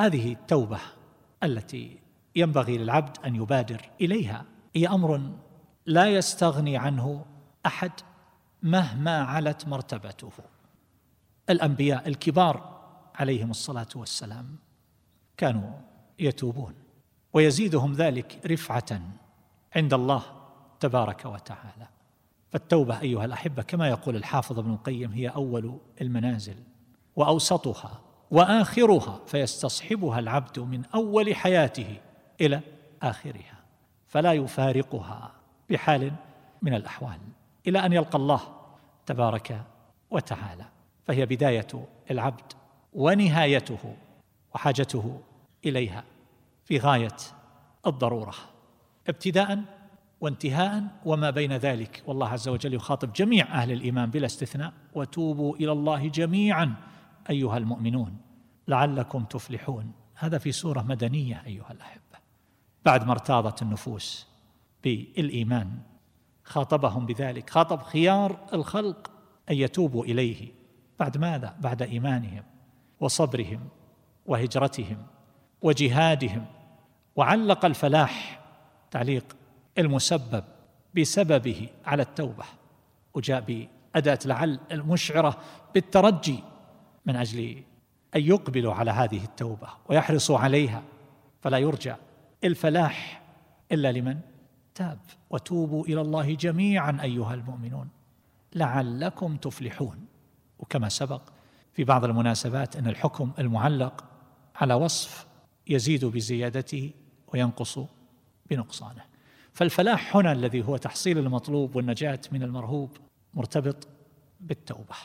هذه التوبة التي ينبغي للعبد أن يبادر إليها. هي أمر لا يستغني عنه أحد مهما علت مرتبته. الأنبياء الكبار عليهم الصلاة والسلام كانوا يتوبون ويزيدهم ذلك رفعة عند الله تبارك وتعالى. فالتوبة أيها الأحبة كما يقول الحافظ ابن القيم هي أول المنازل وأوسطها وآخرها فيستصحبها العبد من أول حياته إلى آخرها فلا يفارقها بحال من الأحوال إلى أن يلقى الله تبارك وتعالى فهي بداية العبد ونهايته وحاجته إليها في غاية الضرورة ابتداء وانتهاء وما بين ذلك. والله عز وجل يخاطب جميع أهل الإيمان بلا استثناء وتوبوا إلى الله جميعا. أيها المؤمنون لعلكم تفلحون. هذا في سورة مدنية أيها الأحبة. بعد ما ارتاضت النفوس بالإيمان خاطبهم بذلك. خاطب خيار الخلق أن يتوبوا إليه. بعد ماذا؟ بعد إيمانهم وصبرهم وهجرتهم وجهادهم. وعلق الفلاح تعليق المسبب بسببه على التوبة. وجاء بأداة لعل المشعرة بالترجي. من أجل أن يقبلوا على هذه التوبة ويحرصوا عليها فلا يرجى الفلاح إلا لمن تاب. وتوبوا إلى الله جميعا أيها المؤمنون. لعلكم تفلحون. وكما سبق في بعض المناسبات أن الحكم المعلق على وصف يزيد بزيادته وينقص بنقصانه. فالفلاح هنا الذي هو تحصيل المطلوب والنجاة من المرهوب مرتبط بالتوبة.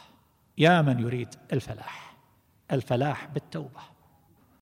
يا من يريد الفلاح. الفلاح بالتوبة.